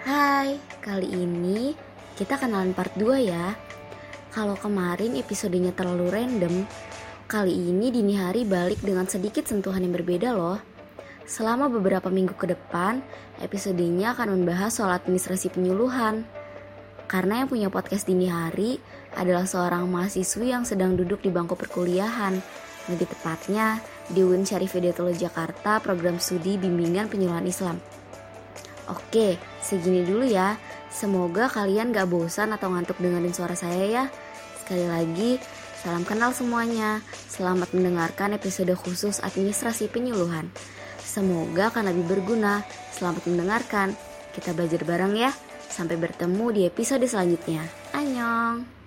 Hai, kali ini kita kenalan part 2 ya. Kalau kemarin episodenya terlalu random, kali ini dini hari balik dengan sedikit sentuhan yang berbeda loh. Selama beberapa minggu ke depan, episodenya akan membahas soal administrasi penyuluhan. Karena yang punya podcast dini hari adalah seorang mahasiswi yang sedang duduk di bangku perkuliahan. Lebih tepatnya di UIN Syarif Hidayatullah Jakarta program studi bimbingan penyuluhan Islam. Oke, segini dulu ya. Semoga kalian gak bosan atau ngantuk dengerin suara saya ya. Sekali lagi, salam kenal semuanya. Selamat mendengarkan episode khusus administrasi penyuluhan. Semoga akan lebih berguna. Selamat mendengarkan. Kita belajar bareng ya. Sampai bertemu di episode selanjutnya. Annyeong!